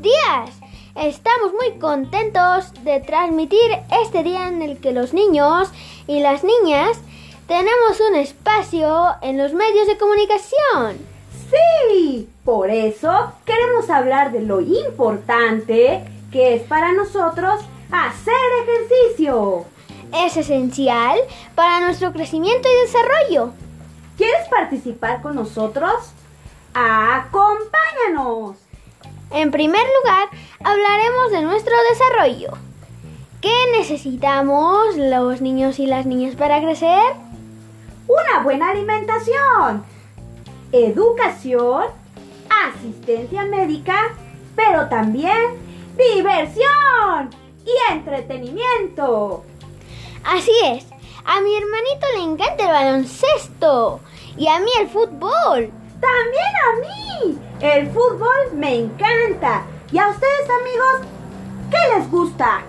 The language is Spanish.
días. Estamos muy contentos de transmitir este día en el que los niños y las niñas tenemos un espacio en los medios de comunicación. Sí, por eso queremos hablar de lo importante que es para nosotros hacer ejercicio. Es esencial para nuestro crecimiento y desarrollo. ¿Quieres participar con nosotros? ¡Acompáñanos! En primer lugar, hablaremos de nuestro desarrollo. ¿Qué necesitamos los niños y las niñas para crecer? Una buena alimentación, educación, asistencia médica, pero también diversión y entretenimiento. Así es, a mi hermanito le encanta el baloncesto y a mí el fútbol. También a mí. El fútbol me encanta. ¿Y a ustedes amigos? ¿Qué les gusta?